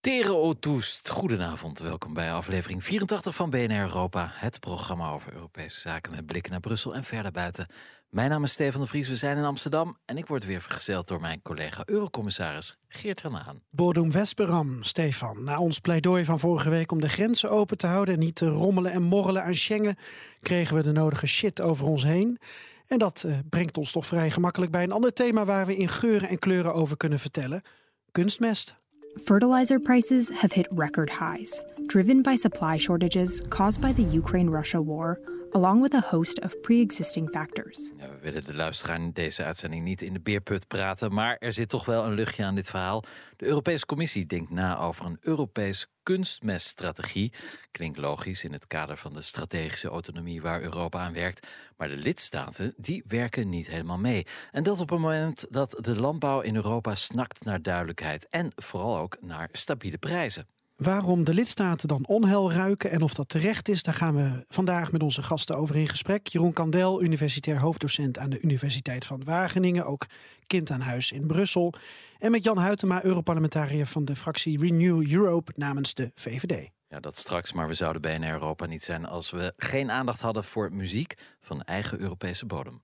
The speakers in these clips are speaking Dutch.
Tere Otoest, goedenavond. Welkom bij aflevering 84 van BNR Europa. Het programma over Europese zaken met blikken naar Brussel en verder buiten. Mijn naam is Stefan de Vries, we zijn in Amsterdam... en ik word weer vergezeld door mijn collega Eurocommissaris Geert van Haan. Bodum Vesperam, Stefan. Na ons pleidooi van vorige week om de grenzen open te houden... en niet te rommelen en morrelen aan Schengen... kregen we de nodige shit over ons heen. En dat uh, brengt ons toch vrij gemakkelijk bij een ander thema... waar we in geuren en kleuren over kunnen vertellen. Kunstmest. Fertilizer prices have hit record highs, driven by supply shortages caused by the Ukraine Russia war, along with a host of pre existing factors. We willen de luisteraar in deze uitzending niet in de beerput praten, maar er zit toch wel een luchtje aan dit verhaal. De Europese Commissie denkt na over een Europees kunstmeststrategie. Klinkt logisch in het kader van de strategische autonomie waar Europa aan werkt. Maar de lidstaten die werken niet helemaal mee. En dat op een moment dat de landbouw in Europa snakt naar duidelijkheid en vooral ook naar stabiele prijzen. Waarom de lidstaten dan onheil ruiken en of dat terecht is, daar gaan we vandaag met onze gasten over in gesprek. Jeroen Kandel, universitair hoofddocent aan de Universiteit van Wageningen, ook kind aan huis in Brussel. En met Jan Huytema, Europarlementariër van de fractie Renew Europe namens de VVD. Ja, dat straks, maar we zouden bijna Europa niet zijn als we geen aandacht hadden voor muziek van eigen Europese bodem.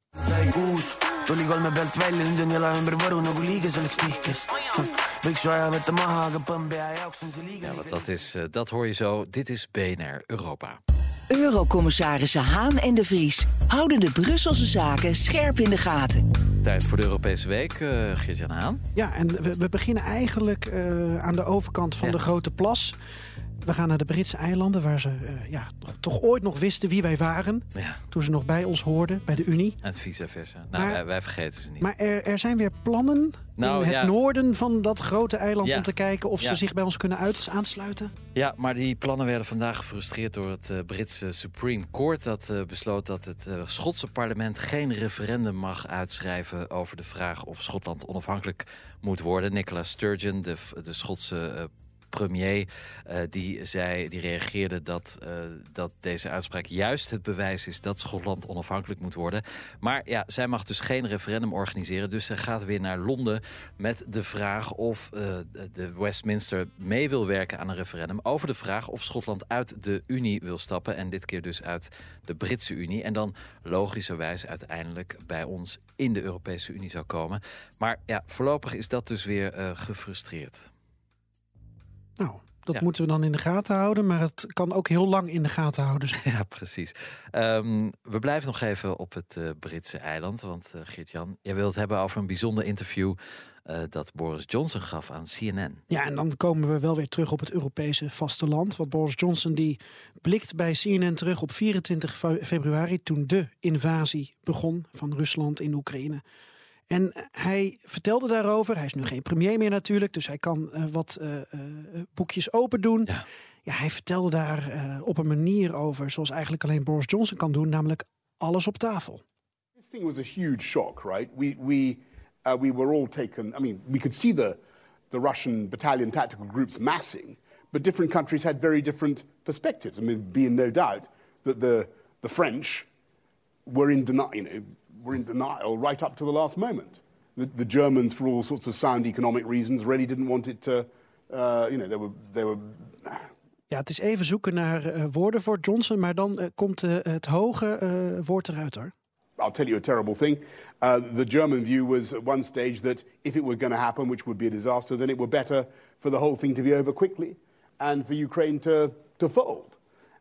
Ja, wat dat is, eh, dat hoor je zo. Dit is BNR Europa. Eurocommissarissen Haan en de Vries houden de Brusselse zaken scherp in de gaten. Tijd voor de Europese Week, uh, Geert-Jan Haan. Ja, en we, we beginnen eigenlijk uh, aan de overkant van Ja. de Grote Plas. We gaan naar de Britse eilanden, waar ze uh, ja, toch ooit nog wisten wie wij waren. Ja, Toen ze nog bij ons hoorden, bij de Unie. en vice versa. Nou, Maar- wij, wij vergeten ze niet. Maar er, er zijn weer plannen Nou, in het ja. noorden van dat grote eiland... Ja. om te kijken of ze zich bij ons kunnen uit, aansluiten. Ja, maar die plannen werden vandaag gefrustreerd door het eh, Britse Supreme Court. Dat eh, besloot dat het eh, Schotse parlement geen referendum mag uitschrijven over de vraag of Schotland onafhankelijk moet worden. Nicola Sturgeon, de, de Schotse eh, premier, eh, die, zei, die reageerde dat, eh, dat deze uitspraak juist het bewijs is dat Schotland onafhankelijk moet worden. Maar ja, zij mag dus geen referendum organiseren. Dus ze gaat weer naar Londen met de vraag of eh, de Westminster mee wil werken aan een referendum over de vraag of Schotland uit de Unie wil stappen. En dit keer dus uit de Britse Unie. En dan logischerwijs uiteindelijk bij ons in de Europese Unie zou komen. Maar ja, voorlopig is dat dus weer gefrustreerd. Nou, dat Ja. moeten we dan in de gaten houden. Maar het kan ook heel lang in de gaten houden. Ja, precies. Ehm, we blijven nog even op het eh, Britse eiland. Want eh, Geert-Jan, jij wilt het hebben over een bijzonder interview... eh, dat Boris Johnson gaf aan CNN. Ja, en dan komen we wel weer terug op het Europese vasteland. Want Boris Johnson die blikt bij CNN terug op 24 fe- februari... toen de invasie begon van Rusland in Oekraïne. En hij vertelde daarover, hij is nu geen premier meer natuurlijk... dus hij kan eh, wat eh, eh, boekjes open doen. Ja. Ja, hij vertelde daar eh, op een manier over... zoals eigenlijk alleen Boris Johnson kan doen, namelijk alles op tafel. This thing was a huge shock, right? We, we, uh, we were all taken, I mean, we could see the, the Russian battalion tactical groups massing, but different countries had very different perspectives. I mean, be in no doubt that the, the French were in, deni- you know, were in denial right up to the last moment. The, the Germans, for all sorts of sound economic reasons, really didn't want it to, uh, you know, they were, they were Ja, het is even zoeken naar eh, woorden voor Johnson... maar dan eh, komt eh, het hoge woord eruit hoor. I'll tell you a terrible thing. Uh, the German view was at one stage that if it were going to happen, which would be a disaster, then it were better for the whole thing to be over quickly and for Ukraine to, to fold.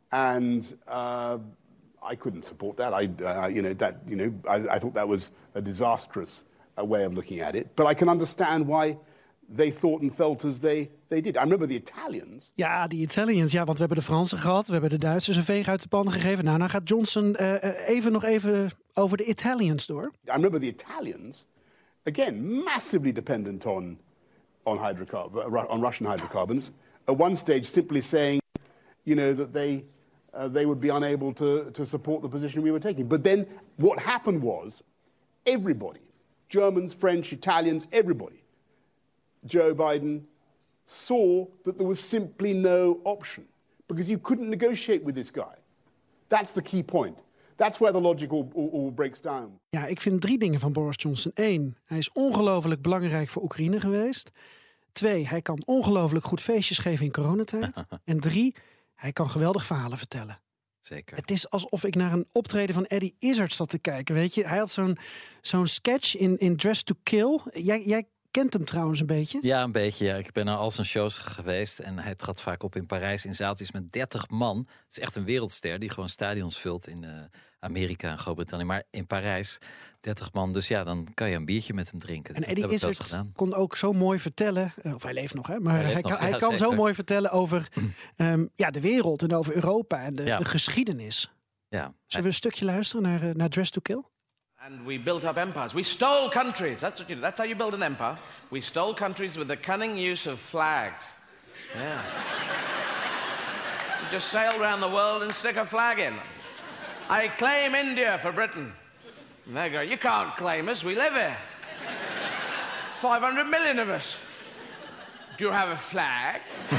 And uh, I couldn't support that. I, uh, you know, that, you know, I, I thought that was a disastrous uh, way of looking at it. But I can understand why they thought and felt as they, they did. I remember the Italians. Ja, die Italians. Ja, want we hebben de Fransen gehad. We hebben de Duitsers een veeg uit de pan gegeven. Nou, dan gaat Johnson eh, even nog even over de Italians door. I remember the Italians, again, massively dependent on, on, hydrocarb- on Russian hydrocarbons, at one stage simply saying, you know, that they, uh, they would be unable to, to support the position we were taking. But then what happened was everybody, Germans, French, Italians, everybody, Joe Biden saw that there was simply no option because you couldn't negotiate with this guy. That's the key point. That's where the logic all, all, all, breaks down. Ja, ik vind drie dingen van Boris Johnson. Eén, hij is ongelooflijk belangrijk voor Oekraïne geweest. Twee, hij kan ongelooflijk goed feestjes geven in coronatijd. en drie, hij kan geweldig verhalen vertellen. Zeker. Het is alsof ik naar een optreden van Eddie Izzard zat te kijken. Weet je, hij had zo'n zo'n sketch in, in Dress to Kill. Jij, jij kent hem trouwens een beetje. Ja, een beetje. Ja. Ik ben naar al zijn shows geweest. En hij trad vaak op in Parijs in zaaltjes met 30 man. Het is echt een wereldster die gewoon stadions vult in uh, Amerika en Groot-Brittannië. Maar in Parijs 30 man. Dus ja, dan kan je een biertje met hem drinken. En Eddie Izzard kon ook zo mooi vertellen. Uh, of hij leeft nog, hè? Maar hij, hij, nog, kan, hij kan, zo mooi vertellen over um, ja, de wereld en over Europa en de, ja. de geschiedenis. Ja. Zullen we een stukje luisteren naar, uh, naar Dress to Kill? And we built up empires. We stole countries. That's what you do. That's how you build an empire. We stole countries with the cunning use of flags. Yeah. you just sail around the world and stick a flag in. I claim India for Britain. And they go, you can't claim us. We live here. 500 million of us. Do you have a flag?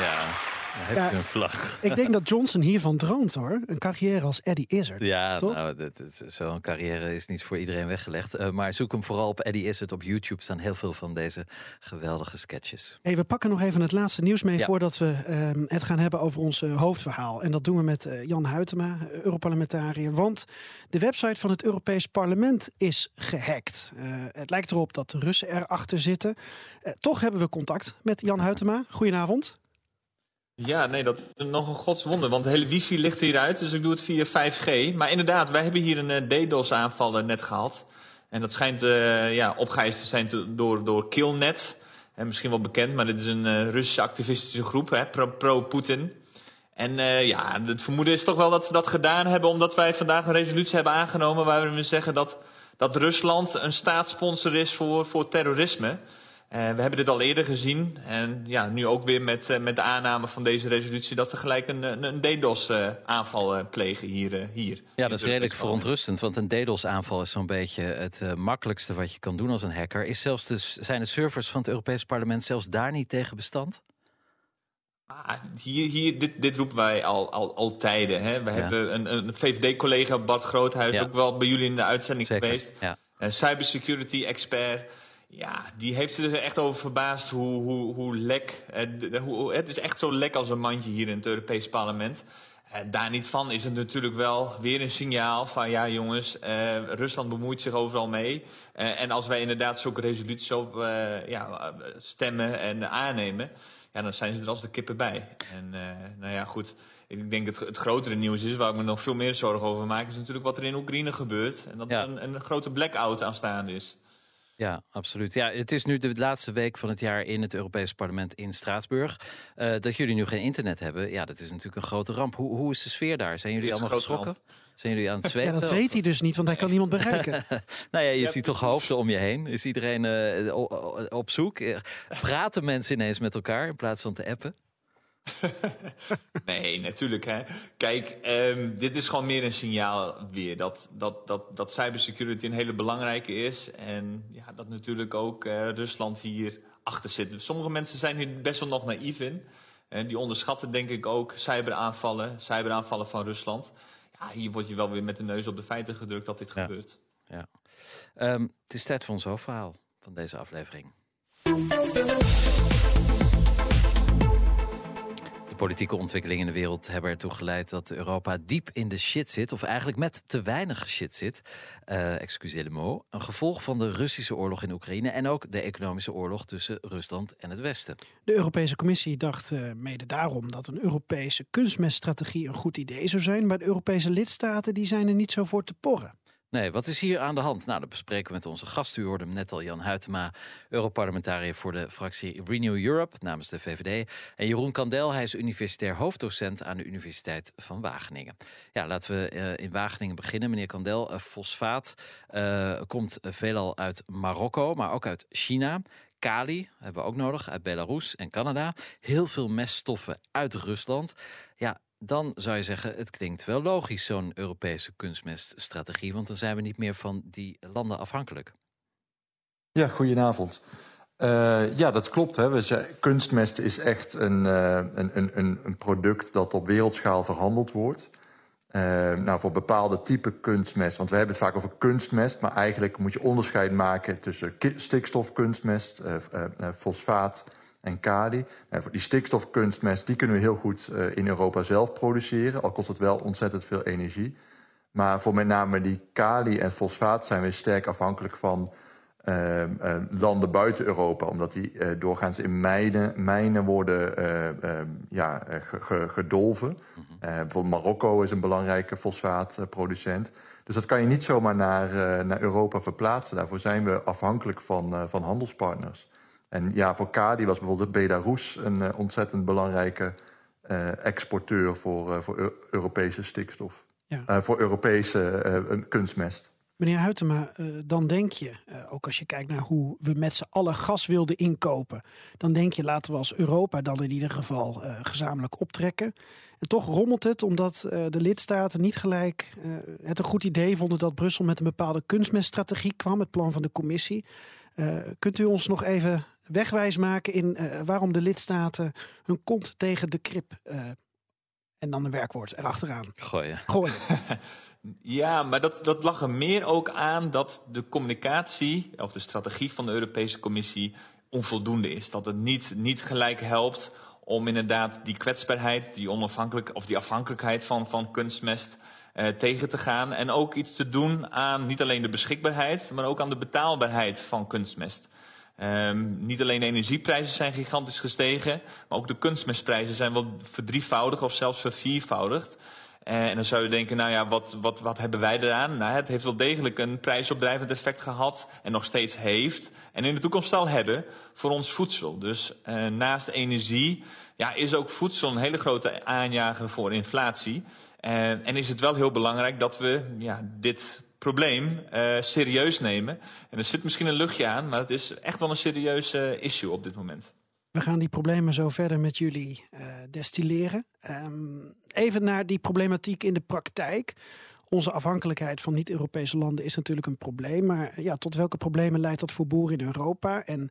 yeah. Heeft ja, een vlag. Ik denk dat Johnson hiervan droomt hoor. Een carrière als Eddie Izzard. Ja, toch? nou, zo'n carrière is niet voor iedereen weggelegd. Uh, maar zoek hem vooral op Eddie Izzard. Op YouTube staan heel veel van deze geweldige sketches. Hey, we pakken nog even het laatste nieuws mee ja. voordat we uh, het gaan hebben over ons uh, hoofdverhaal. En dat doen we met uh, Jan Huytema, Europarlementariër. Want de website van het Europees Parlement is gehackt. het lijkt erop dat de Russen erachter zitten. toch hebben we contact met Jan Huytema. Goedenavond. Ja, nee, dat is nog een godswonder, want de hele wifi ligt hieruit, dus ik doe het via 5G. Maar inderdaad, wij hebben hier een uh, DDoS-aanval net gehad. En dat schijnt uh, ja, te zijn door, door Killnet. En misschien wel bekend, maar dit is een Russische activistische groep, hè, pro-Putin. en ja, het vermoeden is toch wel dat ze dat gedaan hebben, omdat wij vandaag een resolutie hebben aangenomen waarin we zeggen dat, dat Rusland een staatssponsor is voor, voor terrorisme. Uh, we hebben dit al eerder gezien. En ja, nu ook weer met, uh, met de aanname van deze resolutie dat ze gelijk een, een, een DDoS-aanval uh, plegen hier, hier. Ja, dat is redelijk verontrustend. Want een DDoS-aanval is zo'n beetje het makkelijkste wat je kan doen als een hacker. Is zelfs de, zijn de servers van het Europees Parlement zelfs daar niet tegen bestand? Ah, hier, hier, dit, dit roepen wij al, al, al tijden. Hè? We ja. hebben een, een VVD-collega, Bart Groothuis, ja. ook wel bij jullie in de uitzending Zeker. geweest. Ja. cybersecurity-expert. Ja, die heeft zich er echt over verbaasd hoe, hoe, hoe lek. Eh, hoe, het is echt zo lek als een mandje hier in het Europees Parlement. Eh, daar niet van is het natuurlijk wel weer een signaal van ja jongens, eh, Rusland bemoeit zich overal mee. Uh, en als wij inderdaad zulke resoluties op ja, stemmen en aannemen, ja, dan zijn ze er als de kippen bij. En nou ja, goed. Ik denk het, het grotere nieuws is, waar ik me nog veel meer zorgen over maak, is natuurlijk wat er in Oekraïne gebeurt. En dat ja. er een, een grote blackout aanstaande is. Ja, absoluut. Ja, het is nu de laatste week van het jaar in het Europees Parlement in Straatsburg. Uh, dat jullie nu geen internet hebben, ja, dat is natuurlijk een grote ramp. Hoe, hoe is de sfeer daar? Zijn jullie allemaal geschrokken? Ramp. Zijn jullie aan het zweten? Ja, dat weet hij dus niet, want hij kan niemand bereiken. nou ja, je ziet toch hoofden om je heen. Is iedereen uh, op zoek? Praten mensen ineens met elkaar in plaats van te appen? nee, natuurlijk. Hè. Kijk, um, dit is gewoon meer een signaal weer dat, dat, dat, dat cybersecurity een hele belangrijke is. En ja, dat natuurlijk ook uh, Rusland hier achter zit. Sommige mensen zijn hier best wel nog naïef in. En die onderschatten denk ik ook cyberaanvallen, cyberaanvallen van Rusland. Ja, hier word je wel weer met de neus op de feiten gedrukt dat dit ja. gebeurt. Ja. Um, het is tijd voor ons hoofdverhaal van deze aflevering. De politieke ontwikkelingen in de wereld hebben ertoe geleid dat Europa diep in de shit zit. Of eigenlijk met te weinig shit zit. Uh, excusez le. Een gevolg van de Russische oorlog in Oekraïne. En ook de economische oorlog tussen Rusland en het Westen. De Europese Commissie dacht uh, mede daarom dat een Europese kunstmeststrategie een goed idee zou zijn. Maar de Europese lidstaten die zijn er niet zo voor te porren. Nee, wat is hier aan de hand? Nou, dat bespreken we met onze gast. U hoorde hem net al, Jan Huytema, Europarlementariër voor de fractie Renew Europe namens de VVD. En Jeroen Kandel, hij is universitair hoofddocent aan de Universiteit van Wageningen. Ja, laten we uh, in Wageningen beginnen. Meneer Kandel, uh, fosfaat uh, komt veelal uit Marokko, maar ook uit China. Kali hebben we ook nodig uit Belarus en Canada. Heel veel meststoffen uit Rusland. Ja, dan zou je zeggen, het klinkt wel logisch, zo'n Europese kunstmeststrategie. Want dan zijn we niet meer van die landen afhankelijk. Ja, goedenavond. Uh, ja, dat klopt. Hè. We kunstmest is echt een, uh, een, een, een product dat op wereldschaal verhandeld wordt. Uh, nou, voor bepaalde type kunstmest, want we hebben het vaak over kunstmest, maar eigenlijk moet je onderscheid maken tussen stikstofkunstmest, fosfaat en kali. Nou, voor die stikstofkunstmest, die kunnen we heel goed in Europa zelf produceren, al kost het wel ontzettend veel energie. Maar voor met name die kali en fosfaat zijn we sterk afhankelijk van uh, uh, landen buiten Europa, omdat die uh, doorgaans in mijnen, mijnen worden ja, gedolven. Mm -hmm. bijvoorbeeld Marokko is een belangrijke fosfaatproducent. Dus dat kan je niet zomaar naar, naar Europa verplaatsen. Daarvoor zijn we afhankelijk van, van handelspartners. En ja, voor Kadi was bijvoorbeeld Belarus een ontzettend belangrijke exporteur voor, voor Europese stikstof. Ja. voor Europese kunstmest. Meneer Huytema, dan denk je, ook als je kijkt naar hoe we met z'n allen gas wilden inkopen, dan denk je laten we als Europa dan in ieder geval gezamenlijk optrekken. En toch rommelt het omdat de lidstaten niet gelijk het een goed idee vonden dat Brussel met een bepaalde kunstmeststrategie kwam, het plan van de commissie. kunt u ons nog even wegwijs maken in waarom de lidstaten hun kont tegen de krip en dan een werkwoord erachteraan gooien? gooien. Ja, maar dat, dat lag er meer ook aan dat de communicatie of de strategie van de Europese Commissie onvoldoende is. Dat het niet, niet gelijk helpt om inderdaad die kwetsbaarheid, die onafhankelijk of die afhankelijkheid van, van kunstmest eh, tegen te gaan. En ook iets te doen aan niet alleen de beschikbaarheid, maar ook aan de betaalbaarheid van kunstmest. Um, niet alleen de energieprijzen zijn gigantisch gestegen, maar ook de kunstmestprijzen zijn wel verdrievoudigd of zelfs verviervoudigd. Uh, en dan zou je denken, nou ja, wat, wat, wat hebben wij eraan? Nou, het heeft wel degelijk een prijsopdrijvend effect gehad en nog steeds heeft. En in de toekomst zal hebben voor ons voedsel. Dus uh, naast energie ja, is ook voedsel een hele grote aanjager voor inflatie. Uh, en is het wel heel belangrijk dat we ja, dit probleem uh, serieus nemen. En er zit misschien een luchtje aan, maar het is echt wel een serieus uh, issue op dit moment. We gaan die problemen zo verder met jullie uh, destilleren. Um, even naar die problematiek in de praktijk. Onze afhankelijkheid van niet-Europese landen is natuurlijk een probleem. Maar ja, tot welke problemen leidt dat voor boeren in Europa? En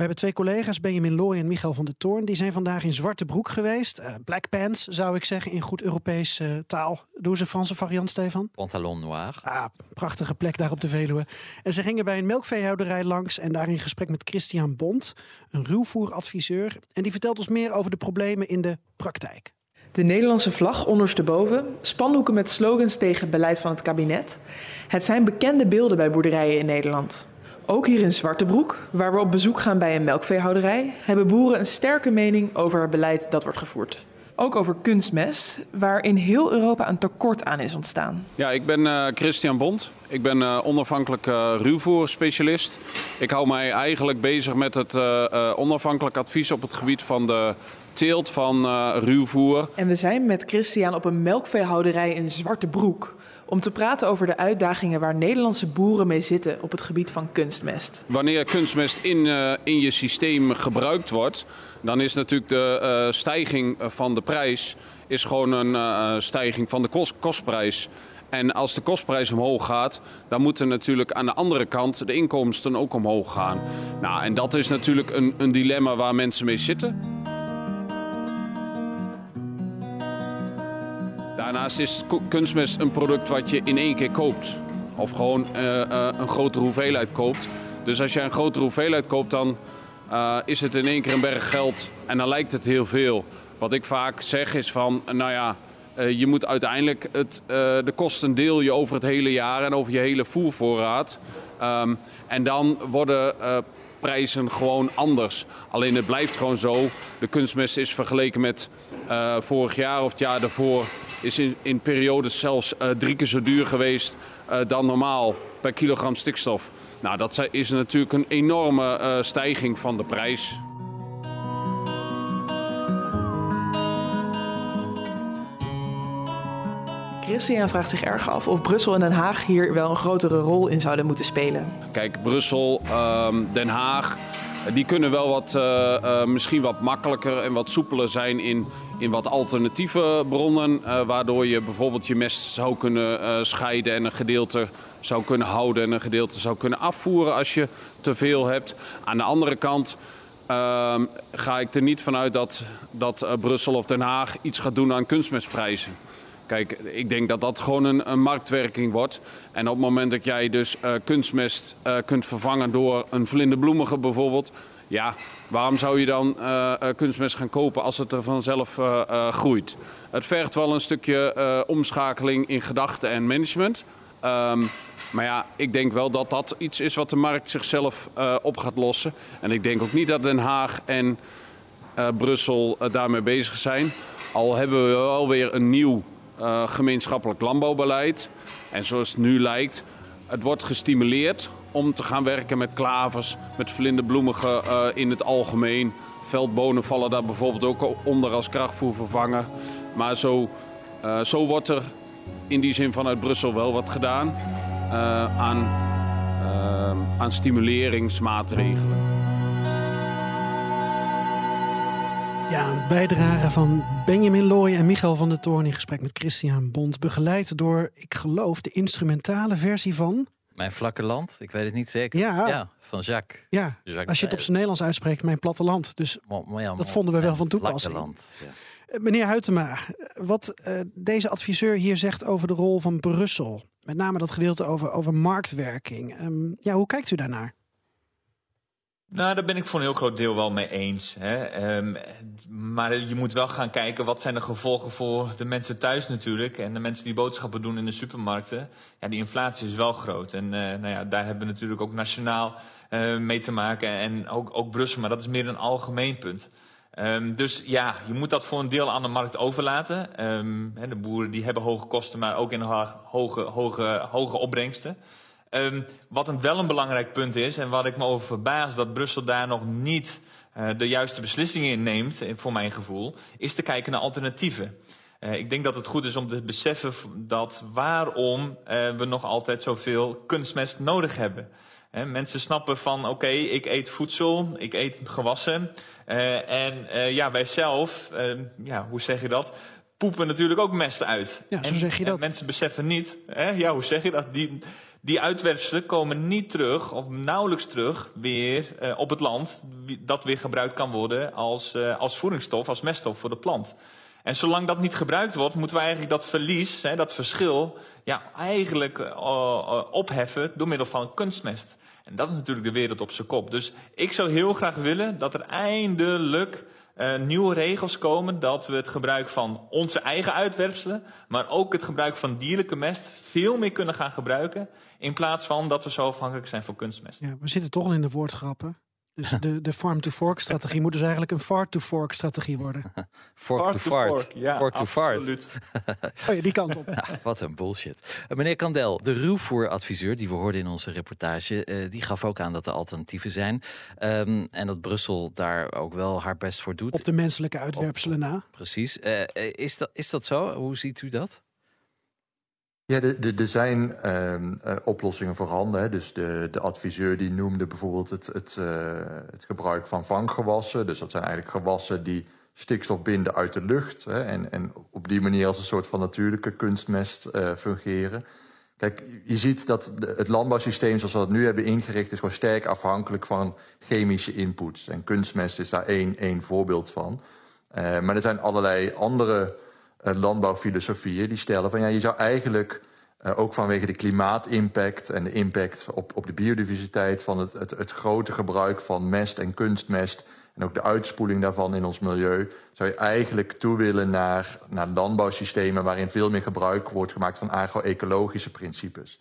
hebben twee collega's, Benjamin Looy en Michael van der Toorn. Die zijn vandaag in Zwarte Broek geweest. Uh, black pants, zou ik zeggen, in goed Europees uh, taal. Doe ze Franse variant, Stefan? Pantalon noir. Ah, prachtige plek daar op de Veluwe. En ze gingen bij een melkveehouderij langs... en daar in gesprek met Christian Bond, een ruwvoeradviseur. En die vertelt ons meer over de problemen in de praktijk. De Nederlandse vlag ondersteboven, spandoeken met slogans tegen beleid van het kabinet. Het zijn bekende beelden bij boerderijen in Nederland. Ook hier in Zwartebroek, waar we op bezoek gaan bij een melkveehouderij, hebben boeren een sterke mening over het beleid dat wordt gevoerd. Ook over kunstmest, waar in heel Europa een tekort aan is ontstaan. Ja, ik ben uh, Christian Bond. Ik ben uh, onafhankelijk uh, ruwvoerspecialist. Ik hou mij eigenlijk bezig met het onafhankelijk advies op het gebied van de teelt van ruwvoer. En we zijn met Christian op een melkveehouderij in Zwartebroek om te praten over de uitdagingen waar Nederlandse boeren mee zitten op het gebied van kunstmest. Wanneer kunstmest in, uh, in je systeem gebruikt wordt, dan is natuurlijk de uh, stijging van de prijs is gewoon een stijging van de kost, kostprijs. En als de kostprijs omhoog gaat, dan moeten natuurlijk aan de andere kant de inkomsten ook omhoog gaan. Nou, en dat is natuurlijk een, een dilemma waar mensen mee zitten. Daarnaast is kunstmest een product wat je in één keer koopt. Of gewoon uh, uh, een grotere hoeveelheid koopt. Dus als je een grotere hoeveelheid koopt, dan uh, is het in één keer een berg geld. En dan lijkt het heel veel. Wat ik vaak zeg is van, nou ja, je moet uiteindelijk het, de kosten deel je over het hele jaar en over je hele voervoorraad. Um, en dan worden prijzen gewoon anders. Alleen het blijft gewoon zo. De kunstmest is vergeleken met vorig jaar of het jaar daarvoor is in, in periodes zelfs uh, drie keer zo duur geweest uh, dan normaal per kilogram stikstof. Nou, dat is natuurlijk een enorme uh, stijging van de prijs. Christian vraagt zich erg af of Brussel en Den Haag hier wel een grotere rol in zouden moeten spelen. Kijk, Brussel, um, Den Haag, die kunnen wel wat, uh, uh, misschien wat makkelijker en wat soepeler zijn in in wat alternatieve bronnen, uh, waardoor je bijvoorbeeld je mest zou kunnen uh, scheiden en een gedeelte zou kunnen houden en een gedeelte zou kunnen afvoeren als je te veel hebt. Aan de andere kant uh, ga ik er niet vanuit dat, dat uh, Brussel of Den Haag iets gaat doen aan kunstmestprijzen. Kijk, ik denk dat dat gewoon een, een marktwerking wordt. En op het moment dat jij dus kunstmest kunt vervangen door een vlinderbloemige bijvoorbeeld... Ja, waarom zou je dan uh, kunstmest gaan kopen als het er vanzelf groeit? Het vergt wel een stukje omschakeling in gedachten en management... Um, maar ja, ik denk wel dat dat iets is wat de markt zichzelf op gaat lossen. En ik denk ook niet dat Den Haag en Brussel daarmee bezig zijn. Al hebben we wel weer een nieuw gemeenschappelijk landbouwbeleid. En zoals het nu lijkt, het wordt gestimuleerd om te gaan werken met klavers, met vlinderbloemigen in het algemeen. Veldbonen vallen daar bijvoorbeeld ook onder als krachtvoervervanger. Maar zo, zo wordt er in die zin vanuit Brussel wel wat gedaan uh, aan, uh, aan stimuleringsmaatregelen. Ja, een bijdrage van Benjamin Looy en Michael van der Toorn in gesprek met Christian Bond. Begeleid door, ik geloof, de instrumentale versie van. Mijn vlakke land, ik weet het niet zeker. Ja, ja van Jacques. Ja, Jacques als je het op zijn Nederlands uitspreekt, mijn platteland. Dus maar ja, dat vonden we wel van toepassing. Land, ja. Meneer Huytema, wat uh, deze adviseur hier zegt over de rol van Brussel. Met name dat gedeelte over, over marktwerking. Um, ja, hoe kijkt u daarnaar? Nou, daar ben ik voor een heel groot deel wel mee eens. Hè. Um, maar je moet wel gaan kijken wat zijn de gevolgen voor de mensen thuis natuurlijk. En de mensen die boodschappen doen in de supermarkten. Ja, die inflatie is wel groot. En uh, nou ja, daar hebben we natuurlijk ook nationaal uh, mee te maken. En ook, ook Brussel, maar dat is meer een algemeen punt. Um, dus ja, je moet dat voor een deel aan de markt overlaten. Um, de boeren die hebben hoge kosten, maar ook in hoge, hoge, hoge opbrengsten. Um, wat een wel een belangrijk punt is, en wat ik me over verbaas, dat Brussel daar nog niet uh, de juiste beslissingen in neemt, voor mijn gevoel, is te kijken naar alternatieven. Uh, ik denk dat het goed is om te beseffen dat waarom uh, we nog altijd zoveel kunstmest nodig hebben. He, mensen snappen van, oké, okay, ik eet voedsel, ik eet gewassen. Uh, en uh, ja, wij zelf, uh, ja, hoe zeg je dat? Poepen natuurlijk ook mest uit. Ja, zo zeg je dat. En mensen beseffen niet, hè, ja, hoe zeg je dat? Die, die uitwerpselen komen niet terug, of nauwelijks terug, weer op het land. Dat weer gebruikt kan worden als, als voedingsstof, als meststof voor de plant. En zolang dat niet gebruikt wordt, moeten we eigenlijk dat verlies, hè, dat verschil, ja, eigenlijk uh, uh, opheffen door middel van kunstmest. En dat is natuurlijk de wereld op zijn kop. Dus ik zou heel graag willen dat er eindelijk uh, nieuwe regels komen dat we het gebruik van onze eigen uitwerpselen, maar ook het gebruik van dierlijke mest veel meer kunnen gaan gebruiken, in plaats van dat we zo afhankelijk zijn van kunstmest. Ja, we zitten toch al in de woordgrappen. Dus de, de farm-to-fork-strategie moet dus eigenlijk een fart-to-fork-strategie worden. fork to fart. Ja, fork to fart. oh ja, die kant op. Ja, wat een bullshit. Uh, meneer Kandel, de ruwvoeradviseur die we hoorden in onze reportage... Uh, die gaf ook aan dat er alternatieven zijn. Um, en dat Brussel daar ook wel haar best voor doet. Op de menselijke uitwerpselen na. Precies. Uh, is, dat, is dat zo? Hoe ziet u dat? Ja, er zijn uh, uh, oplossingen voorhanden. Hè. Dus de, de, adviseur die noemde bijvoorbeeld het, het, uh, het, gebruik van vanggewassen. Dus dat zijn eigenlijk gewassen die stikstof binden uit de lucht. Hè, en, en, op die manier als een soort van natuurlijke kunstmest uh, fungeren. Kijk, je ziet dat het landbouwsysteem zoals we dat nu hebben ingericht... is gewoon sterk afhankelijk van chemische inputs. En kunstmest is daar één, één voorbeeld van. maar er zijn allerlei andere landbouwfilosofieën die stellen van ja, je zou eigenlijk uh, ook vanwege de klimaatimpact en de impact op, op de biodiversiteit van het, het, het grote gebruik van mest en kunstmest en ook de uitspoeling daarvan in ons milieu, zou je eigenlijk toe willen naar, naar landbouwsystemen waarin veel meer gebruik wordt gemaakt van agro-ecologische principes.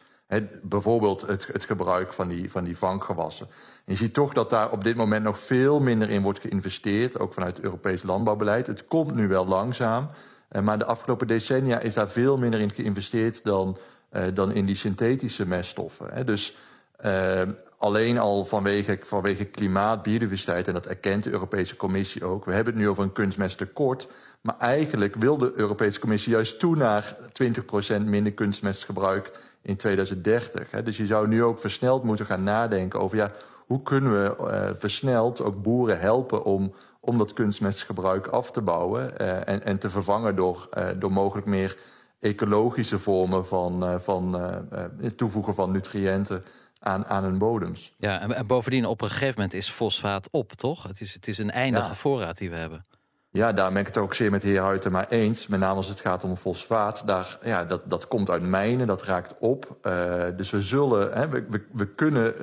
Bijvoorbeeld het, het, gebruik van die, van die vanggewassen. En je ziet toch dat daar op dit moment nog veel minder in wordt geïnvesteerd, ook vanuit het Europees landbouwbeleid. Het komt nu wel langzaam. Uh, maar de afgelopen decennia is daar veel minder in geïnvesteerd dan, uh, dan in die synthetische meststoffen. Hè. Dus uh, alleen al vanwege, vanwege klimaat, biodiversiteit, en dat erkent de Europese Commissie ook. We hebben het nu over een kunstmesttekort. Maar eigenlijk wil de Europese Commissie juist toe naar 20% minder kunstmestgebruik in 2030. Hè. Dus je zou nu ook versneld moeten gaan nadenken over ja, hoe kunnen we versneld ook boeren helpen om, om dat kunstmestgebruik af te bouwen uh, en, en te vervangen door, uh, door mogelijk meer ecologische vormen van, van het toevoegen van nutriënten aan, aan hun bodems. Ja, en, en, bovendien op een gegeven moment is fosfaat op, toch? Het is, het is een eindige ja. voorraad die we hebben. Ja, daar ben ik het ook zeer met de heer Huytema eens. Met name als het gaat om fosfaat. Daar, ja, dat, dat komt uit mijnen, dat raakt op. Uh, dus we zullen, hè, we, we, we, kunnen,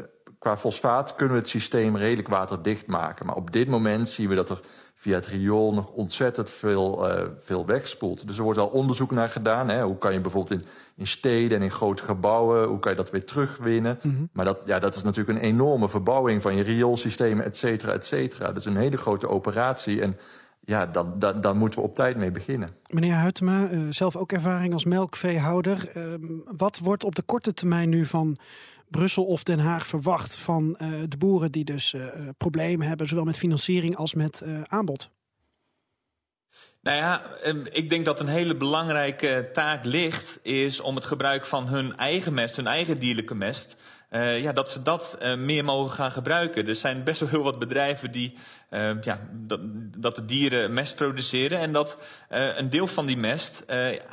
qua fosfaat kunnen we het systeem redelijk waterdicht maken. Maar op dit moment zien we dat er via het riool nog ontzettend veel, uh, veel wegspoelt. Dus er wordt al onderzoek naar gedaan. Hè. Hoe kan je bijvoorbeeld in, in steden en in grote gebouwen, hoe kan je dat weer terugwinnen? Mm -hmm. Maar dat, ja, dat is natuurlijk een enorme verbouwing van je rioolsystemen, et cetera, et cetera. Dat is een hele grote operatie. En ja, dan, dan, dan moeten we op tijd mee beginnen. Meneer Huytema, uh, zelf ook ervaring als melkveehouder. Uh, wat wordt op de korte termijn nu van Brussel of Den Haag verwacht van uh, de boeren die dus problemen hebben, zowel met financiering als met aanbod? Nou ja, ik denk dat een hele belangrijke taak ligt, is om het gebruik van hun eigen mest, hun eigen dierlijke mest, ja, dat ze dat meer mogen gaan gebruiken. Er zijn best wel heel wat bedrijven die uh, ja, dat, dat, de dieren mest produceren. En dat een deel van die mest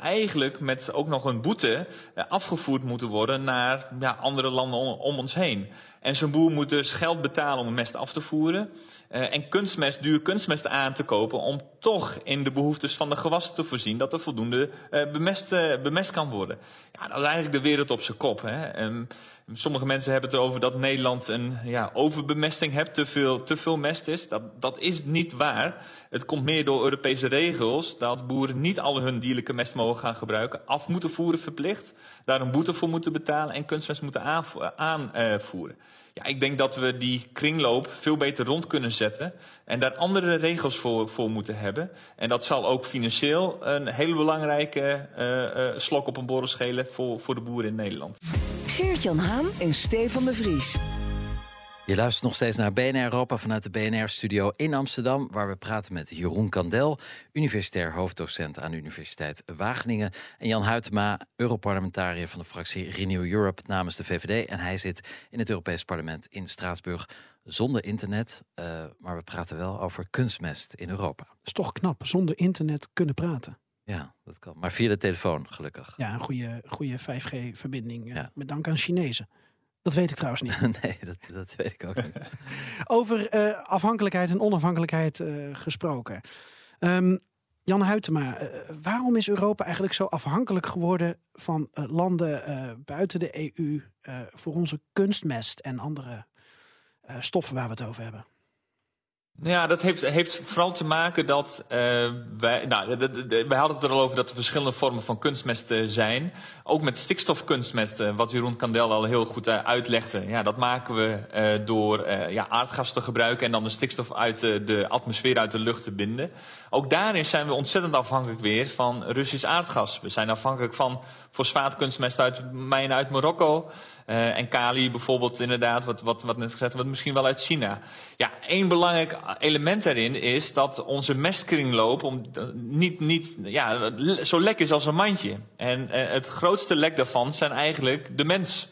eigenlijk met ook nog een boete afgevoerd moeten worden naar ja, andere landen om, om ons heen. En zo'n boer moet dus geld betalen om mest af te voeren. Uh, en kunstmest, duur kunstmest aan te kopen om toch in de behoeftes van de gewassen te voorzien dat er voldoende uh, bemest, uh, bemest kan worden. Ja, dat is eigenlijk de wereld op zijn kop. Hè. Um, sommige mensen hebben het erover dat Nederland een ja, overbemesting heeft, te veel, te veel mest is. Dat, dat is niet waar. Het komt meer door Europese regels dat boeren niet al hun dierlijke mest mogen gaan gebruiken, af moeten voeren verplicht, daar een boete voor moeten betalen en kunstmest moeten aanvoeren. Ja, ik denk dat we die kringloop veel beter rond kunnen zetten en daar andere regels voor, voor moeten hebben. En dat zal ook financieel een hele belangrijke uh, uh, slok op een borrel schelen voor, voor de boeren in Nederland. Geert-Jan Haan en Stefan de Vries. Je luistert nog steeds naar BNR Europa vanuit de BNR-studio in Amsterdam... waar we praten met Jeroen Kandel, universitair hoofddocent aan de Universiteit Wageningen... en Jan Huytema, Europarlementariër van de fractie Renew Europe namens de VVD. En hij zit in het Europees Parlement in Straatsburg zonder internet. Uh, maar we praten wel over kunstmest in Europa. Dat is toch knap, zonder internet kunnen praten. Ja, dat kan. Maar via de telefoon, gelukkig. Ja, een goede, goede 5G-verbinding. Ja. Met dank aan Chinezen. Dat weet ik trouwens niet. nee, dat, dat weet ik ook niet. Over uh, afhankelijkheid en onafhankelijkheid uh, gesproken. Um, Jan Huytema, uh, waarom is Europa eigenlijk zo afhankelijk geworden van landen buiten de EU voor onze kunstmest en andere stoffen waar we het over hebben? Ja, dat heeft, heeft vooral te maken dat uh, wij, nou, wij hadden het er al over dat er verschillende vormen van kunstmesten zijn. Ook met stikstofkunstmesten, wat Jeroen Kandel al heel goed uh, uitlegde. Ja, dat maken we uh, door ja, aardgas te gebruiken en dan de stikstof uit de, de atmosfeer, uit de lucht te binden. Ook daarin zijn we ontzettend afhankelijk weer van Russisch aardgas. We zijn afhankelijk van fosfaatkunstmest uit mijnen uit Marokko. Uh, en kali bijvoorbeeld inderdaad, wat, wat, wat net gezegd wordt, misschien wel uit China. Ja, één belangrijk element daarin is dat onze mestkringloop om, niet, niet ja, zo lek is als een mandje. En uh, het grootste lek daarvan zijn eigenlijk de mens.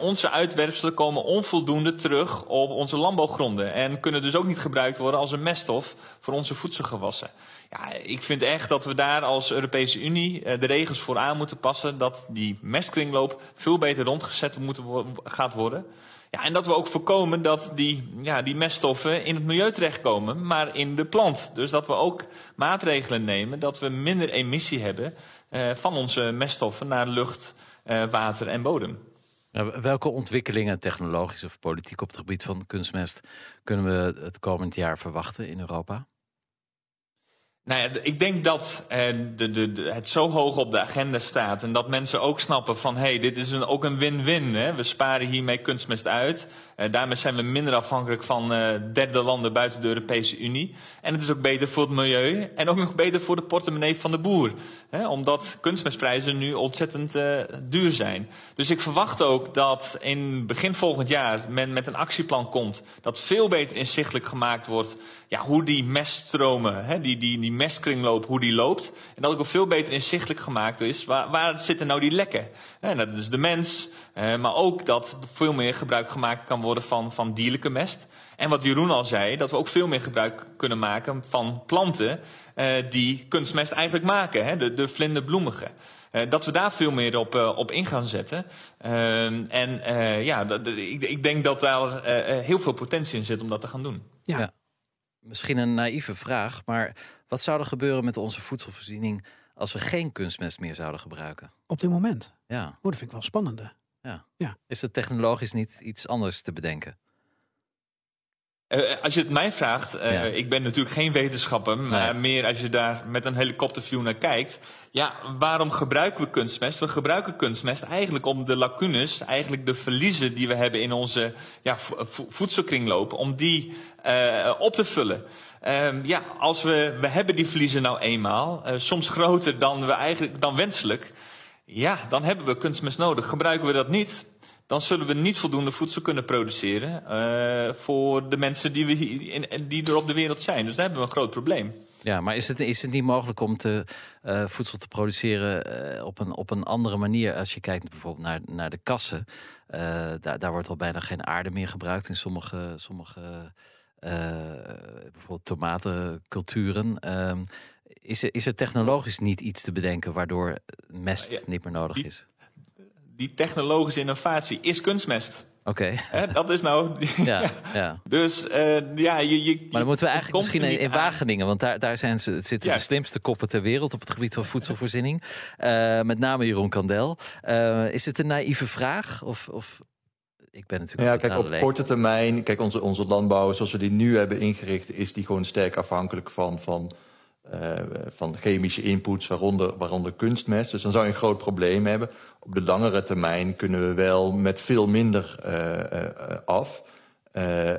Onze uitwerpselen komen onvoldoende terug op onze landbouwgronden en kunnen dus ook niet gebruikt worden als een meststof voor onze voedselgewassen. Ja, ik vind echt dat we daar als Europese Unie uh, de regels voor aan moeten passen dat die mestkringloop veel beter rondgezet moeten wo gaat worden. Ja, en dat we ook voorkomen dat die, ja, die meststoffen in het milieu terechtkomen, maar in de plant. Dus dat we ook maatregelen nemen dat we minder emissie hebben uh, van onze meststoffen naar lucht, uh, water en bodem. Ja, welke ontwikkelingen, technologisch of politiek op het gebied van kunstmest, kunnen we het komend jaar verwachten in Europa? Nou ja, ik denk dat eh, de, de, het zo hoog op de agenda staat en dat mensen ook snappen van hé, hey, dit is een, ook een win-win. We sparen hiermee kunstmest uit. Uh, daarmee zijn we minder afhankelijk van uh, derde landen buiten de Europese Unie. En het is ook beter voor het milieu en ook nog beter voor de portemonnee van de boer. Hè, omdat kunstmestprijzen nu ontzettend duur zijn. Dus ik verwacht ook dat in begin volgend jaar men met een actieplan komt dat veel beter inzichtelijk gemaakt wordt ja, hoe die meststromen, hè, die, die, die die mestkringloop, hoe die loopt. En dat ook veel beter inzichtelijk gemaakt is, waar, waar zitten nou die lekken? En dat is de mens, maar ook dat veel meer gebruik gemaakt kan worden van, van dierlijke mest. En wat Jeroen al zei, dat we ook veel meer gebruik kunnen maken van planten uh, die kunstmest eigenlijk maken, hè? de, de vlinderbloemige. Uh, dat we daar veel meer op, uh, op in gaan zetten. Uh, en ja, ik, ik, denk dat daar heel veel potentie in zit om dat te gaan doen. Ja. ja. Misschien een naïeve vraag, maar wat zou er gebeuren met onze voedselvoorziening als we geen kunstmest meer zouden gebruiken? Op dit moment? Ja. Oh, dat vind ik wel spannende. Ja. ja. Is het technologisch niet iets anders te bedenken? Uh, als je het mij vraagt, uh, ja. ik ben natuurlijk geen wetenschapper, maar nee. meer als je daar met een helikopterview naar kijkt. Ja, waarom gebruiken we kunstmest? We gebruiken kunstmest eigenlijk om de lacunes, eigenlijk de verliezen die we hebben in onze ja, vo voedselkringloop, om die uh, op te vullen. Um, ja, als we, we hebben die verliezen nou eenmaal, soms groter dan we eigenlijk dan wenselijk. Ja, dan hebben we kunstmest nodig. Gebruiken we dat niet, dan zullen we niet voldoende voedsel kunnen produceren uh, voor de mensen die, we hier in, die er op de wereld zijn. Dus daar hebben we een groot probleem. Ja, maar is het, is het niet mogelijk om te, uh, voedsel te produceren uh, op, een, op een andere manier? Als je kijkt bijvoorbeeld naar, naar de kassen, daar, daar wordt al bijna geen aarde meer gebruikt in sommige, sommige bijvoorbeeld tomatenculturen. Ehm, is, er, is er technologisch niet iets te bedenken waardoor mest niet meer nodig is? Die technologische innovatie is kunstmest. Oké. Okay. Dat is nou. ja, ja. Dus uh, ja, je, je. Maar dan moeten we eigenlijk misschien in, in Wageningen, want daar, daar zijn ze, zitten ja. de slimste koppen ter wereld op het gebied van voedselvoorziening. Uh, met name Jeroen Kandel. Uh, is het een naïeve vraag? Of, of ik ben natuurlijk. Ja, kijk, op leek. korte termijn, kijk, onze, onze landbouw zoals we die nu hebben ingericht, is die gewoon sterk afhankelijk van. van uh, van chemische inputs, waaronder, waaronder kunstmest. Dus dan zou je een groot probleem hebben. Op de langere termijn kunnen we wel met veel minder uh, uh, af.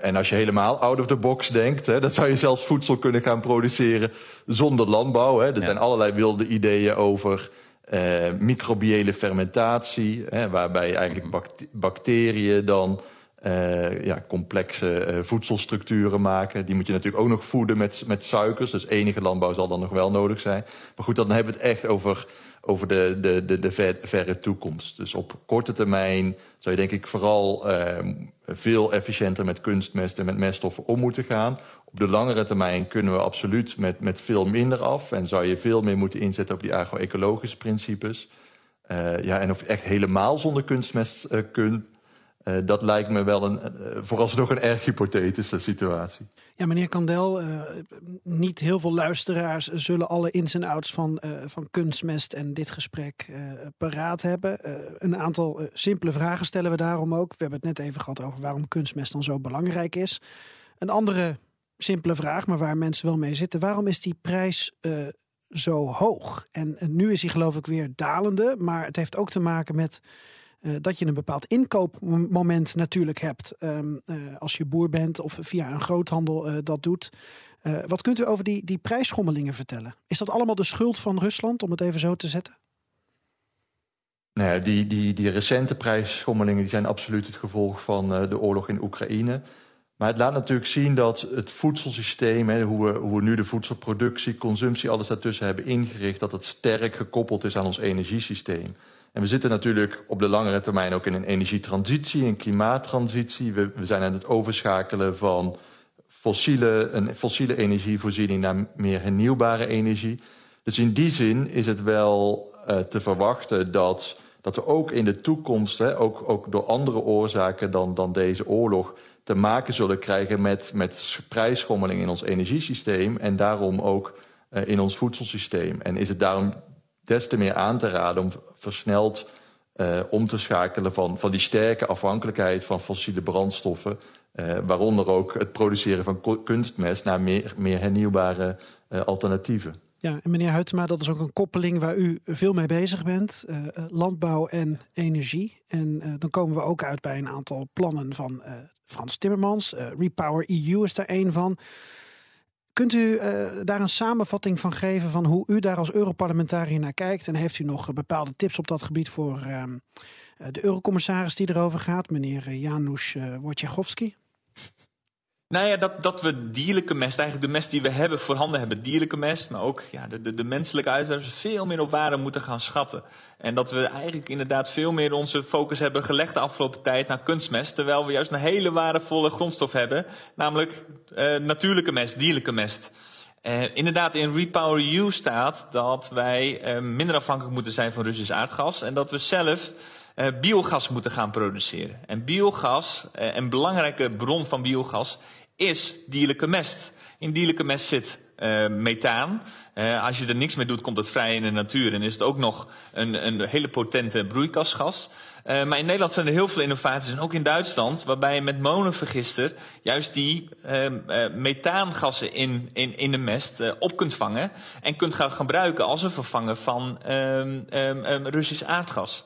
en als je helemaal out of the box denkt, hè, dan zou je zelfs voedsel kunnen gaan produceren zonder landbouw. Hè. Er ja. zijn allerlei wilde ideeën over microbiële fermentatie, hè, waarbij eigenlijk bact bacteriën dan uh, ja, complexe uh, voedselstructuren maken. Die moet je natuurlijk ook nog voeden met, met suikers. Dus enige landbouw zal dan nog wel nodig zijn. Maar goed, dan hebben we het echt over, over de, de, de, de ver, verre toekomst. Dus op korte termijn zou je denk ik vooral uh, veel efficiënter met kunstmest en met meststoffen om moeten gaan. Op de langere termijn kunnen we absoluut met, met veel minder af. En zou je veel meer moeten inzetten op die agro-ecologische principes. ja, en of je echt helemaal zonder kunstmest kunt uh, dat lijkt me wel een, uh, vooralsnog een erg hypothetische situatie. Ja, meneer Kandel, niet heel veel luisteraars zullen alle ins en outs van, van kunstmest en dit gesprek paraat hebben. een aantal simpele vragen stellen we daarom ook. We hebben het net even gehad over waarom kunstmest dan zo belangrijk is. Een andere simpele vraag, maar waar mensen wel mee zitten. Waarom is die prijs zo hoog? En, en nu is hij geloof ik weer dalende, maar het heeft ook te maken met uh, dat je een bepaald inkoopmoment natuurlijk hebt um, uh, als je boer bent of via een groothandel uh, dat doet. wat kunt u over die, die prijsschommelingen vertellen? Is dat allemaal de schuld van Rusland, om het even zo te zetten? Nou die, die, die recente prijsschommelingen die zijn absoluut het gevolg van de oorlog in Oekraïne. Maar het laat natuurlijk zien dat het voedselsysteem, hè, hoe, we, hoe we nu de voedselproductie, consumptie, alles daartussen hebben ingericht, dat het sterk gekoppeld is aan ons energiesysteem. En we zitten natuurlijk op de langere termijn ook in een energietransitie, een klimaattransitie. We, we zijn aan het overschakelen van fossiele, een fossiele energievoorziening naar meer hernieuwbare energie. Dus in die zin is het wel uh, te verwachten dat, dat we ook in de toekomst, hè, ook, ook door andere oorzaken dan, dan deze oorlog, te maken zullen krijgen met, met prijsschommeling in ons energiesysteem en daarom ook uh, in ons voedselsysteem. En is het daarom des te meer aan te raden om versneld uh, om te schakelen van, van die sterke afhankelijkheid van fossiele brandstoffen. Uh, waaronder ook het produceren van kunstmest naar meer, meer hernieuwbare uh, alternatieven. Ja, en meneer Huytema, dat is ook een koppeling waar u veel mee bezig bent. landbouw en energie. En dan komen we ook uit bij een aantal plannen van Frans Timmermans. Repower EU is daar één van. Kunt u uh, daar een samenvatting van geven van hoe u daar als Europarlementariër naar kijkt? En heeft u nog bepaalde tips op dat gebied voor uh, de Eurocommissaris die erover gaat, meneer Janusz Wojciechowski? Nou ja, dat, dat we dierlijke mest, eigenlijk de mest die we hebben, voorhanden hebben, dierlijke mest, maar ook ja, de, de, menselijke uitwerpers, veel meer op waarde moeten gaan schatten. En dat we eigenlijk inderdaad veel meer onze focus hebben gelegd de afgelopen tijd naar kunstmest, terwijl we juist een hele waardevolle grondstof hebben, namelijk uh, natuurlijke mest, dierlijke mest. Uh, inderdaad, in Repower EU staat dat wij uh, minder afhankelijk moeten zijn van Russisch aardgas en dat we zelf uh, biogas moeten gaan produceren. En biogas, uh, een belangrijke bron van biogas, is dierlijke mest. In dierlijke mest zit uh, methaan. Als je er niks mee doet, komt het vrij in de natuur en is het ook nog een, een hele potente broeikasgas. Uh, maar in Nederland zijn er heel veel innovaties, en ook in Duitsland, waarbij je met monovergister juist die uh, uh, methaangassen in, in, in de mest op kunt vangen en kunt gaan gebruiken als een vervanger van um, um, Russisch aardgas.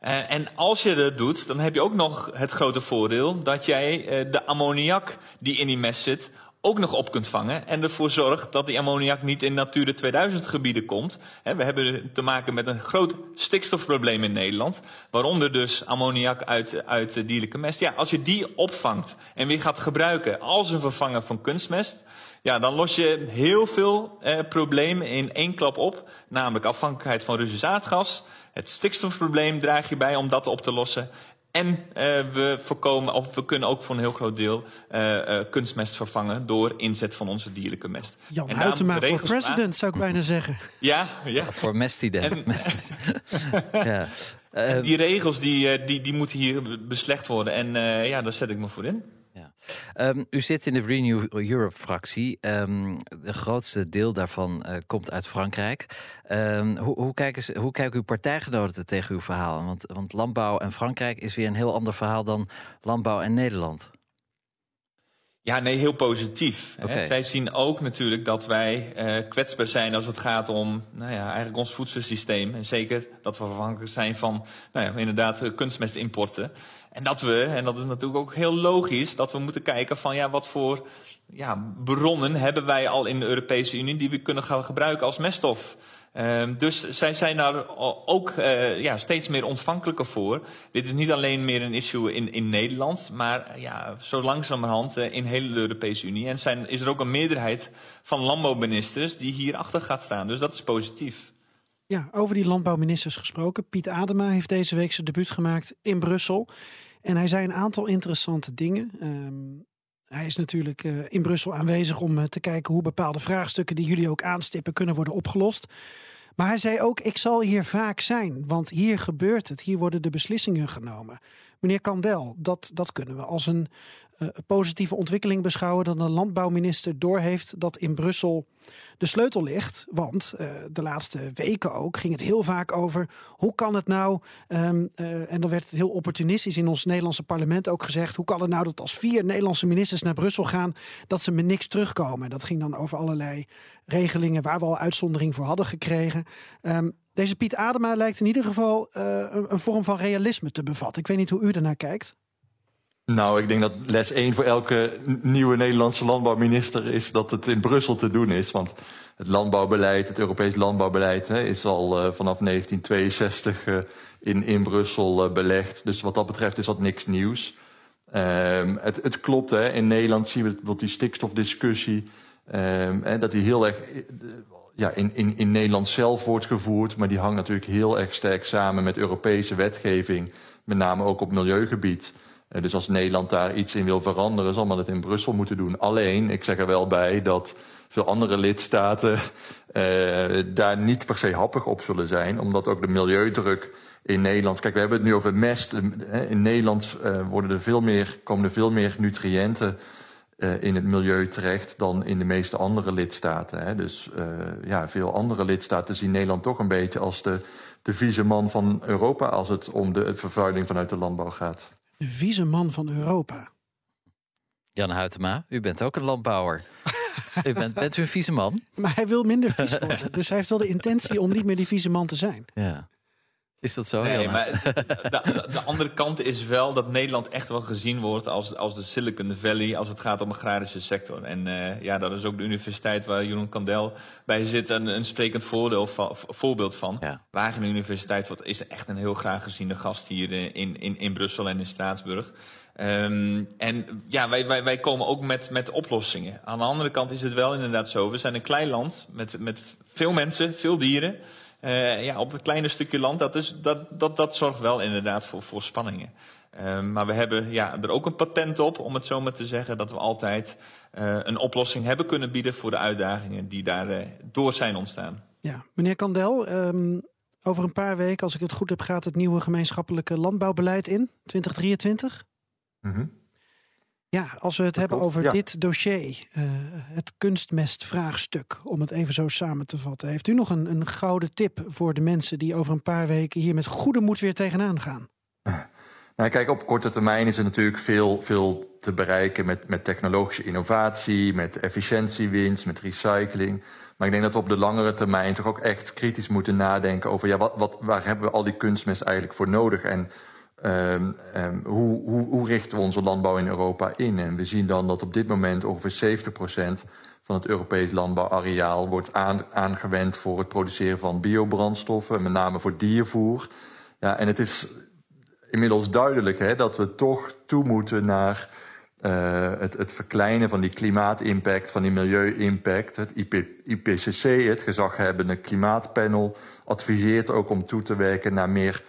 Uh, en als je dat doet, dan heb je ook nog het grote voordeel dat jij uh, de ammoniak die in die mest zit ook nog op kunt vangen en ervoor zorgt dat die ammoniak niet in Natura 2000 gebieden komt. We hebben te maken met een groot stikstofprobleem in Nederland, waaronder dus ammoniak uit, uit dierlijke mest. Ja, als je die opvangt en weer gaat gebruiken als een vervanger van kunstmest, ja, dan los je heel veel eh, problemen in één klap op, namelijk afhankelijkheid van Russisch aardgas. Het stikstofprobleem draag je bij om dat op te lossen. En uh, we voorkomen, of we kunnen ook voor een heel groot deel uh, uh, kunstmest vervangen door inzet van onze dierlijke mest. Jan en Huytema voor president, zou ik bijna zeggen. Ja, ja. voor mestident. ja. die regels die, die, die moeten hier beslecht worden. En ja, daar zet ik me voor in. Um, u zit in de Renew Europe-fractie. Um, de grootste deel daarvan uh, komt uit Frankrijk. Um, hoe, hoe, kijken ze, hoe kijken uw partijgenoten tegen uw verhaal? Want, want landbouw en Frankrijk is weer een heel ander verhaal dan landbouw en Nederland. Ja, nee, heel positief. Okay. Zij zien ook natuurlijk dat wij uh, kwetsbaar zijn als het gaat om nou ja, eigenlijk ons voedselsysteem. En zeker dat we afhankelijk zijn van nou ja, inderdaad kunstmestimporten. En dat we, en dat is natuurlijk ook heel logisch, dat we moeten kijken van ja, wat voor ja, bronnen hebben wij al in de Europese Unie die we kunnen gaan gebruiken als meststof. Uh, dus zij zijn daar ook uh, ja, steeds meer ontvankelijker voor. Dit is niet alleen meer een issue in, in Nederland, maar ja, zo langzamerhand uh, in heel de Europese Unie. En zijn, is er ook een meerderheid van landbouwministers die hierachter gaat staan. Dus dat is positief. Ja, over die landbouwministers gesproken. Piet Adema heeft deze week zijn debuut gemaakt in Brussel. En hij zei een aantal interessante dingen. Um, hij is natuurlijk uh, in Brussel aanwezig om uh, te kijken hoe bepaalde vraagstukken die jullie ook aanstippen kunnen worden opgelost. Maar hij zei ook: Ik zal hier vaak zijn, want hier gebeurt het, hier worden de beslissingen genomen. Meneer Kandel, dat, dat kunnen we als een positieve ontwikkeling beschouwen dat een landbouwminister doorheeft dat in Brussel de sleutel ligt. Want uh, de laatste weken ook ging het heel vaak over hoe kan het nou, um, uh, en dan werd het heel opportunistisch in ons Nederlandse parlement ook gezegd, hoe kan het nou dat als vier Nederlandse ministers naar Brussel gaan, dat ze met niks terugkomen. Dat ging dan over allerlei regelingen waar we al uitzondering voor hadden gekregen. Um, deze Piet Adema lijkt in ieder geval een, een vorm van realisme te bevatten. Ik weet niet hoe u ernaar kijkt. Nou, ik denk dat les 1 voor elke nieuwe Nederlandse landbouwminister is dat het in Brussel te doen is. Want het landbouwbeleid, het Europees landbouwbeleid, hè, is al uh, vanaf 1962 uh, in, in Brussel uh, belegd. Dus wat dat betreft is dat niks nieuws. Um, het, het klopt, hè. in Nederland zien we bijvoorbeeld die stikstofdiscussie. Um, hè, dat die heel erg ja, in, in, in Nederland zelf wordt gevoerd. Maar die hangt natuurlijk heel erg sterk samen met Europese wetgeving. Met name ook op milieugebied. Dus als Nederland daar iets in wil veranderen, zal men het in Brussel moeten doen. Alleen, ik zeg er wel bij dat veel andere lidstaten uh, daar niet per se happig op zullen zijn. Omdat ook de milieudruk in Nederland. Kijk, we hebben het nu over mest. In Nederland worden er veel meer, komen er veel meer nutriënten in het milieu terecht dan in de meeste andere lidstaten. Dus ja, veel andere lidstaten zien Nederland toch een beetje als de, de vieze man van Europa als het om de vervuiling vanuit de landbouw gaat de vieze man van Europa. Jan Huytema, u bent ook een landbouwer. u bent, bent u een vieze man? Maar hij wil minder vies worden. dus hij heeft wel de intentie om niet meer die vieze man te zijn. Ja. Is dat zo? Nee, maar de, de, de, andere kant is wel dat Nederland echt wel gezien wordt als, als de Silicon Valley als het gaat om agrarische sector. En uh, ja, dat is ook de universiteit waar Jeroen Kandel bij zit een, een sprekend voordeel van, voorbeeld van. Ja. Wageningen Universiteit is echt een heel graag geziene gast hier in, in, in Brussel en in Straatsburg. Um, en ja, wij, wij, wij komen ook met, met oplossingen. Aan de andere kant is het wel inderdaad zo. We zijn een klein land met, met veel mensen, veel dieren. Uh, ja, op het kleine stukje land, dat, is, dat, dat, dat zorgt wel inderdaad voor, voor spanningen. Um, maar we hebben ja, er ook een patent op, om het zo maar te zeggen, dat we altijd uh, een oplossing hebben kunnen bieden voor de uitdagingen die daar uh, door zijn ontstaan. Ja, meneer Kandel, um, over een paar weken, als ik het goed heb, gaat het nieuwe gemeenschappelijke landbouwbeleid in, 2023. Mm -hmm. Ja, als we het Dat hebben klopt, over ja. dit dossier, uh, het kunstmestvraagstuk, om het even zo samen te vatten. Heeft u nog een, een gouden tip voor de mensen die over een paar weken hier met goede moed weer tegenaan gaan? Nou, kijk, op korte termijn is er natuurlijk veel, veel te bereiken met, met technologische innovatie, met efficiëntiewinst, met recycling. Maar ik denk dat we op de langere termijn toch ook echt kritisch moeten nadenken over ja, wat, wat, waar hebben we al die kunstmest eigenlijk voor nodig? En um, um, hoe, hoe, hoe richten we onze landbouw in Europa in? En we zien dan dat op dit moment ongeveer 70% van het Europees landbouwareaal wordt aan, aangewend voor het produceren van biobrandstoffen, met name voor diervoer. Ja, en het is inmiddels duidelijk hè, dat we toch toe moeten naar uh, het, het verkleinen van die klimaatimpact, van die milieu-impact. Het IP, IPCC, het gezaghebbende klimaatpanel, adviseert ook om toe te werken naar meer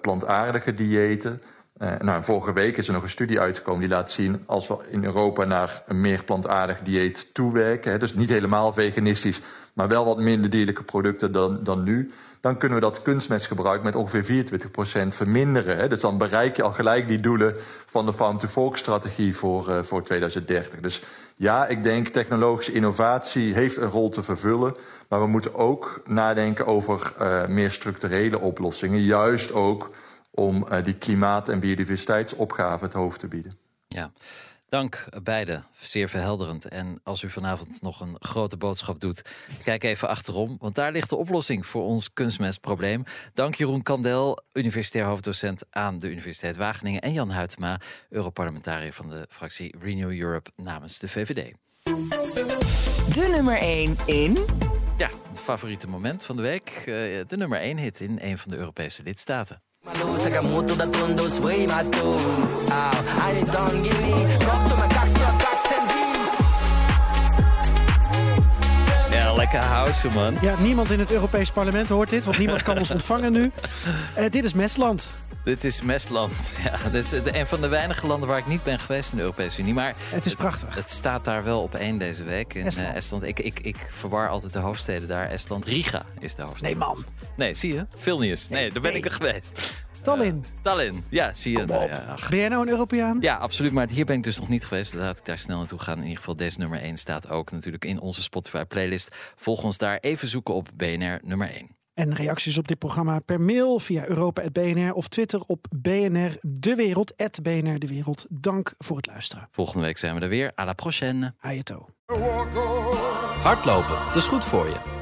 plantaardige diëten. Uh, nou, vorige week is er nog een studie uitgekomen die laat zien... als we in Europa naar een meer plantaardig dieet toewerken... Hè, dus niet helemaal veganistisch, maar wel wat minder dierlijke producten dan, dan nu... dan kunnen we dat kunstmestgebruik met ongeveer 24% verminderen. Hè. Dus dan bereik je al gelijk die doelen van de Farm-to-Fork-strategie voor, uh, voor 2030. Dus ja, ik denk technologische innovatie heeft een rol te vervullen... maar we moeten ook nadenken over uh, meer structurele oplossingen... juist ook om uh, die klimaat- en biodiversiteitsopgave het hoofd te bieden. Ja, dank beiden. Zeer verhelderend. En als u vanavond nog een grote boodschap doet, kijk even achterom. Want daar ligt de oplossing voor ons kunstmestprobleem. Dank Jeroen Kandel, universitair hoofddocent aan de Universiteit Wageningen. En Jan Huytema, Europarlementariër van de fractie Renew Europe namens de VVD. De nummer 1 in... Ja, het favoriete moment van de week. Uh, de nummer 1 hit in een van de Europese lidstaten. ma luusega muutuda tundus võimatu oh,. I don't give a kohtume. Lekker house, man. Ja, niemand in het Europees Parlement hoort dit, want niemand kan ons ontvangen nu. Uh, dit is Mestland. Dit is Mestland. Ja, dit is een van de weinige landen waar ik niet ben geweest in de Europese Unie. Maar het is prachtig. Het, het staat daar wel op één deze week in Estland. Uh, Estland. Ik, ik, ik verwar altijd de hoofdsteden daar. Estland, Riga is de hoofdstad. Nee, man. Nee, zie je? Vilnius. Nee, nee daar ben nee. ik er geweest. Tallinn. Uh, Tallinn, ja, zie je. Nou, ja, ben jij nou een Europeaan? Ja, absoluut. Maar hier ben ik dus nog niet geweest. Laat ik daar snel naartoe gaan. In ieder geval, deze nummer 1 staat ook natuurlijk in onze Spotify-playlist. Volg ons daar even zoeken op BNR nummer 1. En reacties op dit programma per mail via Europa.bnr of Twitter op BNR De Wereld, BNR De Wereld. Dank voor het luisteren. Volgende week zijn we er weer. À la prochaine. Ayato. Hardlopen, dat is goed voor je.